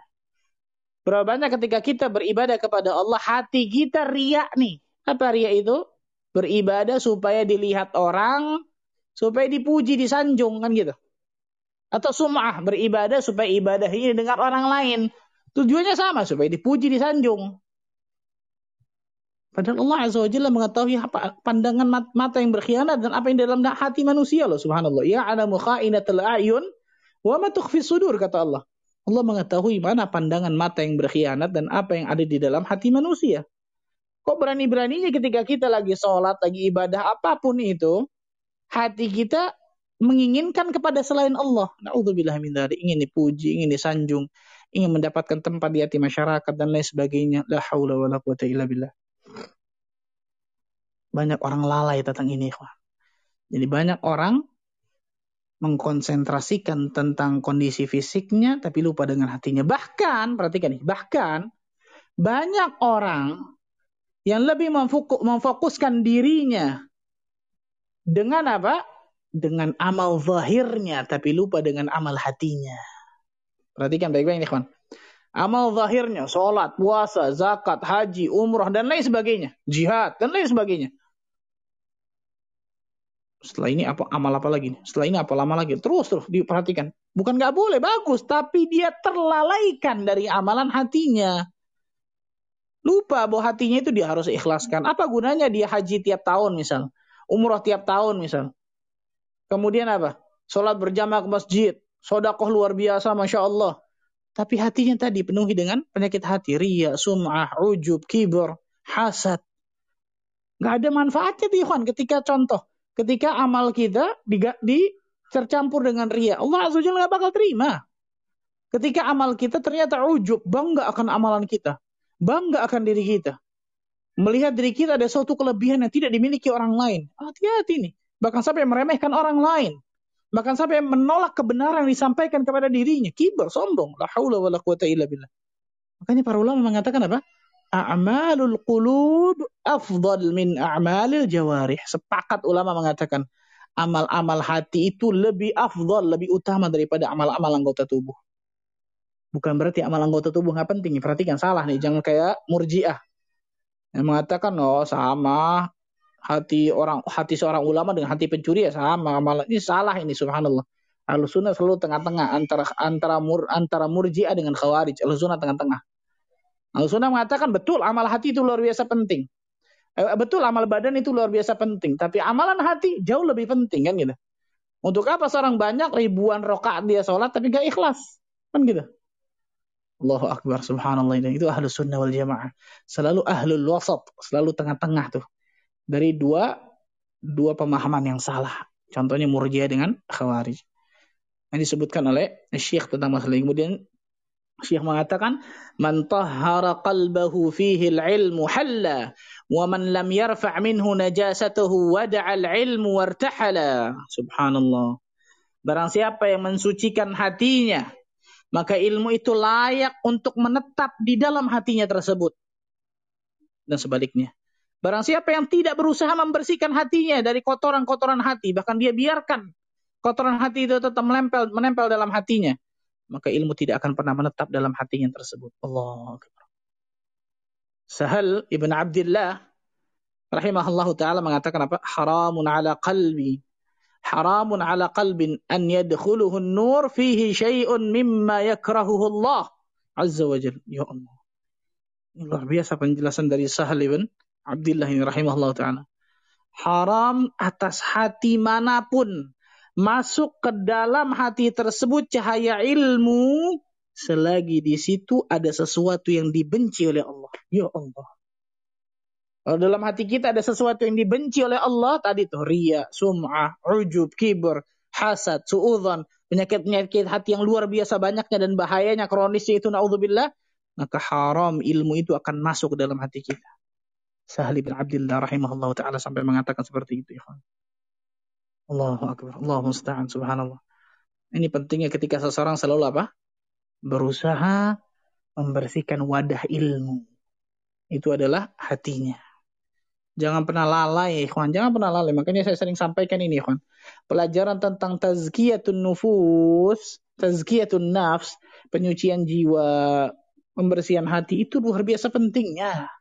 Berapa banyak ketika kita beribadah kepada Allah hati kita riak nih. Apa riak itu? Beribadah supaya dilihat orang, supaya dipuji, disanjung kan gitu. Atau sum'ah, beribadah supaya ibadah ini dengar orang lain. Tujuannya sama, supaya dipuji, disanjung. Padahal Allah Azza wa Jalla mengetahui apa pandangan mata yang berkhianat dan apa yang dalam hati manusia loh subhanallah. Ya alamu kha'inatul a'yun wa ma sudur kata Allah. Allah mengetahui mana pandangan mata yang berkhianat dan apa yang ada di dalam hati manusia. Kok berani-beraninya ketika kita lagi sholat, lagi ibadah apa pun itu, hati kita menginginkan kepada selain Allah. Na'udzubillah min ingin dipuji, ingin disanjung, ingin mendapatkan tempat di hati masyarakat dan lain sebagainya. La haula wala quwata illa billah. Banyak orang lalai tentang ini. Jadi banyak orang mengkonsentrasikan tentang kondisi fisiknya tapi lupa dengan hatinya. Bahkan, perhatikan nih, bahkan banyak orang yang lebih memfokuskan dirinya dengan apa? Dengan amal zahirnya tapi lupa dengan amal hatinya. Perhatikan baik-baik nih, kawan. Amal zahirnya, sholat, puasa, zakat, haji, umrah, dan lain sebagainya. Jihad, dan lain sebagainya. Setelah ini apa amal apa lagi? Setelah ini apa lama lagi? Terus terus diperhatikan. Bukan nggak boleh, bagus. Tapi dia terlalaikan dari amalan hatinya. Lupa bahwa hatinya itu dia harus ikhlaskan. Apa gunanya dia haji tiap tahun misal. Umrah tiap tahun misal. Kemudian apa? Sholat berjamaah ke masjid. Sodakoh luar biasa, Masya Allah tapi hatinya tadi penuhi dengan penyakit hati, ria, sum'ah, ujub, kibur, hasad. Nggak ada manfaatnya tuh ikhwan ketika contoh. Ketika amal kita tercampur dengan ria. Allah Azza Jalla nggak bakal terima. Ketika amal kita ternyata ujub, bangga akan amalan kita. Bangga akan diri kita. Melihat diri kita ada suatu kelebihan yang tidak dimiliki orang lain. Hati-hati nih. Bahkan sampai meremehkan orang lain. Bahkan sampai menolak kebenaran yang disampaikan kepada dirinya. Kibar, sombong. La haula wa la quwata. Makanya para ulama mengatakan apa? A'malul qulub afdal min a'malil jawarih. Sepakat ulama mengatakan amal-amal hati itu lebih afdal, lebih utama daripada amal-amal anggota tubuh. Bukan berarti amal anggota tubuh nggak penting. Perhatikan salah nih, jangan kayak murjiah yang mengatakan oh sama hati orang hati seorang ulama dengan hati pencuri ya sama amal ini salah ini subhanallah. Al-sunnah selalu tengah-tengah antara antara mur antara murjiah dengan khawarij. Al-sunnah tengah-tengah. Al-Sunnah mengatakan betul amal hati itu luar biasa penting. Eh, betul amal badan itu luar biasa penting. Tapi amalan hati jauh lebih penting kan gitu. Untuk apa seorang banyak ribuan rokaat dia sholat tapi gak ikhlas? Kan gitu. Allahu Akbar subhanallah ini itu ahlus sunnah wal jamaah. Selalu ahlul wasat, selalu tengah-tengah tuh. Dari dua dua pemahaman yang salah. Contohnya murjiah dengan khawarij. Yang disebutkan oleh Syekh tentang masalah ini. Kemudian Syekh mengatakan man tahhara qalbahu fihi al-ilmu halla wa man lam yarfa' minhu najasatuhu wada'a al-ilmu wartahala. Subhanallah. Barang siapa yang mensucikan hatinya, maka ilmu itu layak untuk menetap di dalam hatinya tersebut. Dan sebaliknya. Barang siapa yang tidak berusaha membersihkan hatinya dari kotoran-kotoran hati, bahkan dia biarkan kotoran hati itu tetap menempel menempel dalam hatinya, maka ilmu tidak akan pernah menetap dalam hatinya tersebut. Allah Sahal ibn Abdullah rahimahullahu taala mengatakan apa? Haramun ala qalbi. Haramun ala qalbin an yadkhuluhu an-nur fihi syai'un mimma yakrahuhu Allah azza wa. Ya Allah. Ini luar biasa penjelasan dari Sahal ibn Abdullah ini rahimahullahu taala. Haram atas hati mana pun masuk ke dalam hati tersebut cahaya ilmu selagi di situ ada sesuatu yang dibenci oleh Allah. Ya Allah. Kalau dalam hati kita ada sesuatu yang dibenci oleh Allah, tadi tuh ria, sum'ah, ujub, kibur, hasad, suudzon, penyakit-penyakit hati yang luar biasa banyaknya dan bahayanya kronisnya itu naudzubillah, maka haram ilmu itu akan masuk ke dalam hati kita. Sahli bin Abdullah rahimahullah taala sampai mengatakan seperti itu, ya. Allahu Akbar. Allah musta'an subhanallah. Ini pentingnya ketika seseorang selalu apa? Berusaha membersihkan wadah ilmu. Itu adalah hatinya. Jangan pernah lalai, ya ikhwan. Jangan pernah lalai. Makanya saya sering sampaikan ini, ikhwan. Pelajaran tentang tazkiyatun nufus, tazkiyatun nafs, penyucian jiwa, pembersihan hati, itu luar biasa pentingnya.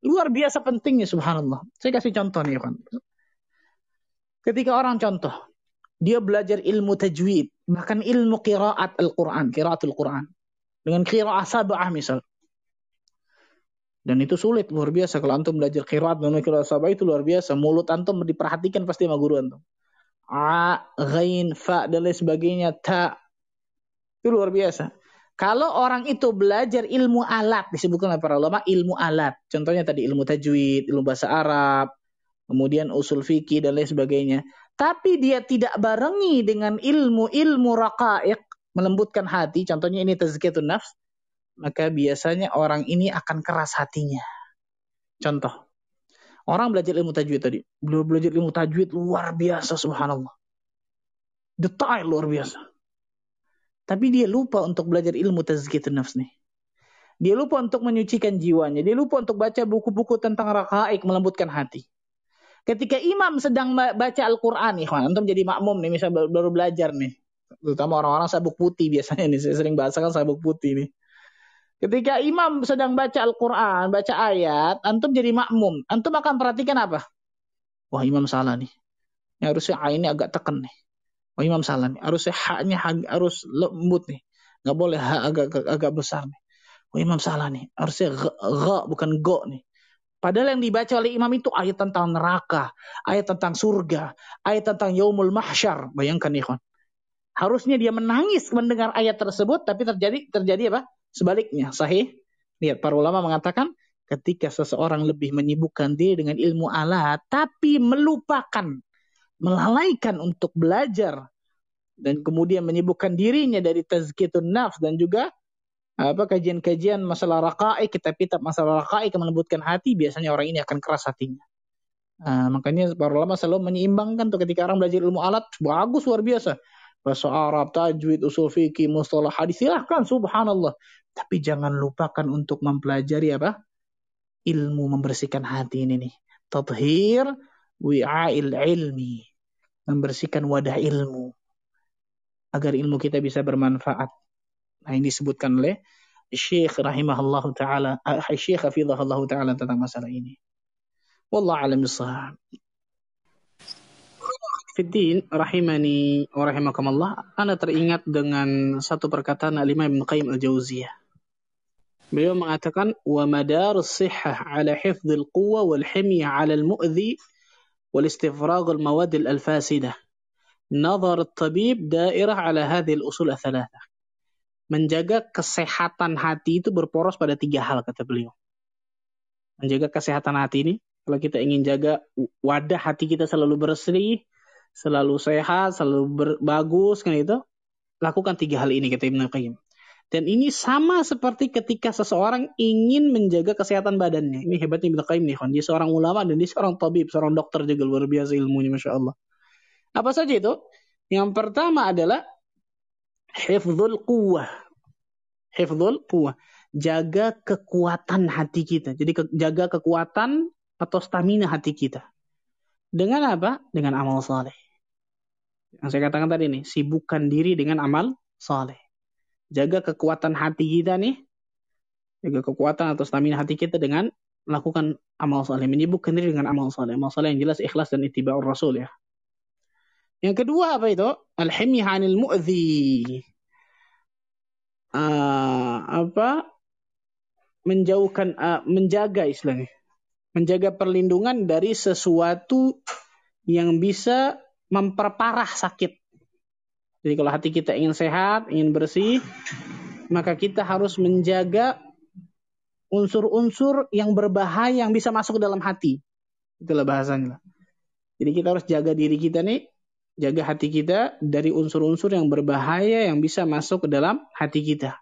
Luar biasa pentingnya, subhanallah. Saya kasih contoh nih, ikhwan. Ketika orang contoh, dia belajar ilmu tajwid, bahkan ilmu qiraat Al-Quran, qiraatul Quran. Dengan qiraat sab'ah misal. Dan itu sulit, luar biasa. Kalau antum belajar qiraat dengan qiraat sab'ah itu luar biasa. Mulut antum diperhatikan pasti sama guru antum. A, ghain, fa, dan lain sebagainya, ta. Itu luar biasa. Kalau orang itu belajar ilmu alat, disebutkan oleh para ulama ilmu alat. Contohnya tadi ilmu tajwid, ilmu bahasa Arab, kemudian usul fikih dan lain sebagainya. Tapi dia tidak barengi dengan ilmu-ilmu raqaiq, melembutkan hati, contohnya ini tazkiyatun nafs, maka biasanya orang ini akan keras hatinya. Contoh, orang belajar ilmu tajwid tadi, beliau belajar ilmu tajwid luar biasa subhanallah. Detail luar biasa. Tapi dia lupa untuk belajar ilmu tazkiyatun nafs nih. Dia lupa untuk menyucikan jiwanya. Dia lupa untuk baca buku-buku tentang rakaik melembutkan hati. Ketika imam sedang baca Al-Quran, ikhwan, antum jadi makmum nih, misalnya baru belajar nih. Terutama orang-orang sabuk putih biasanya nih, saya sering bahasakan sabuk putih nih. Ketika imam sedang baca Al-Quran, baca ayat, antum jadi makmum. Antum akan perhatikan apa? Wah imam salah nih. Ini harusnya A ini agak tekan nih. Wah imam salah nih. Harusnya haknya harus lembut nih. Gak boleh H agak, agak, besar nih. Wah imam salah nih. Harusnya G, G bukan Go nih. Padahal yang dibaca oleh imam itu ayat tentang neraka, ayat tentang surga, ayat tentang yaumul mahsyar. Bayangkan ikhwan. Harusnya dia menangis mendengar ayat tersebut, tapi terjadi terjadi apa? Sebaliknya, sahih. Lihat para ulama mengatakan ketika seseorang lebih menyibukkan diri dengan ilmu alat tapi melupakan melalaikan untuk belajar dan kemudian menyibukkan dirinya dari tazkiyatun nafs dan juga apa kajian-kajian masalah raqaik kitab-kitab masalah raqaik yang melembutkan hati biasanya orang ini akan keras hatinya Nah, makanya para ulama selalu menyeimbangkan tuh ketika orang belajar ilmu alat bagus luar biasa bahasa Arab, tajwid, usul fikih, mustalah hadis silahkan subhanallah. Tapi jangan lupakan untuk mempelajari apa? Ilmu membersihkan hati ini nih. Tathir wi'ail ilmi. Membersihkan wadah ilmu. Agar ilmu kita bisa bermanfaat. Nah ini disebutkan oleh Syekh rahimahullah ta'ala, uh, Syekh hafizahullah ta'ala tentang masalah ini. Wallah alam bisahab. Fiddin rahimani wa rahimakumullah, Anda teringat dengan satu perkataan Al-Imam Ibn Qayyim Al-Jauziyah. Beliau mengatakan wa madar sihah ala hifdzil quwwa wal himya ala al-mu'dhi wal istifragh al-mawad al-fasidah. Nazar tabib dairah ala hadhihi al-usul al-thalatha. Menjaga kesehatan hati itu berporos pada tiga hal kata beliau. Menjaga kesehatan hati ini kalau kita ingin jaga wadah hati kita selalu bersih, selalu sehat, selalu bagus kan itu, lakukan tiga hal ini kata Ibnu Qayyim. Dan ini sama seperti ketika seseorang ingin menjaga kesehatan badannya. Ini hebatnya Ibnu Qayyim nih, dia seorang ulama dan dia seorang tabib, seorang dokter juga luar biasa ilmunya Masya Allah. Apa saja itu? Yang pertama adalah hifdzul quwwah. Hifdzul quwwah. Jaga kekuatan hati kita. Jadi ke, jaga kekuatan atau stamina hati kita. Dengan apa? Dengan amal saleh. Yang saya katakan tadi nih, sibukkan diri dengan amal saleh. Jaga kekuatan hati kita nih, jaga kekuatan atau stamina hati kita dengan melakukan amal saleh, menyibukkan diri dengan amal saleh. Amal saleh yang jelas ikhlas dan ittiba'ur rasul ya. Yang kedua apa itu? Al-himyah 'anil mu'dhi. Uh, apa? Menjauhkan uh, menjaga istilahnya menjaga perlindungan dari sesuatu yang bisa memperparah sakit. Jadi kalau hati kita ingin sehat, ingin bersih, maka kita harus menjaga unsur-unsur yang berbahaya yang bisa masuk ke dalam hati. Itulah bahasanya. Jadi kita harus jaga diri kita nih, jaga hati kita dari unsur-unsur yang berbahaya yang bisa masuk ke dalam hati kita.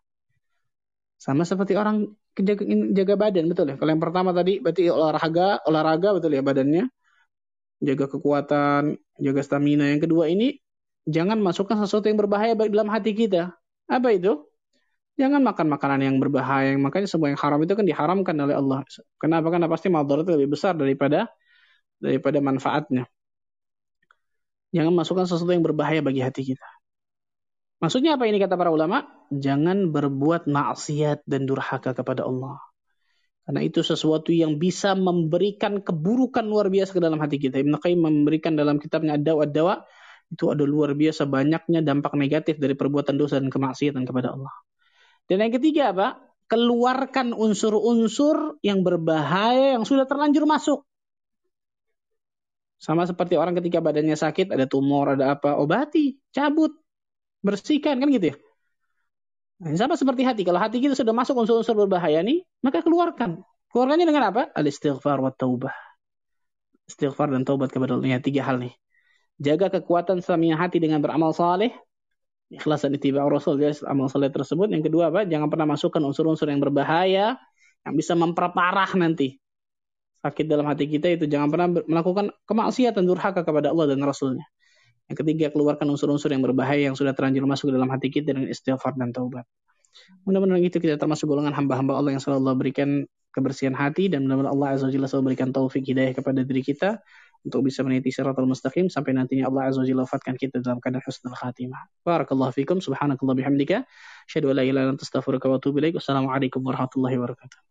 Sama seperti orang jaga, badan betul ya. Kalau yang pertama tadi berarti olahraga, olahraga betul ya badannya. Jaga kekuatan, jaga stamina. Yang kedua ini jangan masukkan sesuatu yang berbahaya baik dalam hati kita. Apa itu? Jangan makan makanan yang berbahaya. Makanya semua yang haram itu kan diharamkan oleh Allah. Kenapa? Karena pasti itu lebih besar daripada daripada manfaatnya. Jangan masukkan sesuatu yang berbahaya bagi hati kita. Maksudnya apa ini kata para ulama? Jangan berbuat maksiat dan durhaka kepada Allah. Karena itu sesuatu yang bisa memberikan keburukan luar biasa ke dalam hati kita. Ibn Qayyim memberikan dalam kitabnya Ad-Dawa itu ada luar biasa banyaknya dampak negatif dari perbuatan dosa dan kemaksiatan kepada Allah. Dan yang ketiga apa? Keluarkan unsur-unsur yang berbahaya yang sudah terlanjur masuk. Sama seperti orang ketika badannya sakit, ada tumor, ada apa, obati, cabut bersihkan kan gitu ya. Nah, sama seperti hati. Kalau hati kita sudah masuk unsur-unsur berbahaya nih, maka keluarkan. Keluarkannya dengan apa? Al-istighfar wa taubah. Istighfar dan taubat kepada Allah. Tiga hal nih. Jaga kekuatan stamina hati dengan beramal saleh. Ikhlas dan itiba Rasul. Jadi amal saleh tersebut. Yang kedua apa? Jangan pernah masukkan unsur-unsur yang berbahaya. Yang bisa memperparah nanti. Sakit dalam hati kita itu jangan pernah melakukan kemaksiatan durhaka kepada Allah dan Rasulnya. Yang ketiga, keluarkan unsur-unsur yang berbahaya yang sudah terlanjur masuk ke dalam hati kita dengan istighfar dan taubat. Mudah-mudahan itu kita termasuk golongan hamba-hamba Allah yang selalu Allah berikan kebersihan hati dan mudah-mudahan Allah Azza Jalla selalu berikan taufik hidayah kepada diri kita untuk bisa meniti syaratul mustaqim sampai nantinya Allah Azza Jalla wafatkan kita dalam keadaan husnul khatimah. Barakallahu fikum subhanakallah bihamdika asyhadu an la ilaha illa anta astaghfiruka wa atubu ilaik. Wassalamualaikum warahmatullahi wabarakatuh.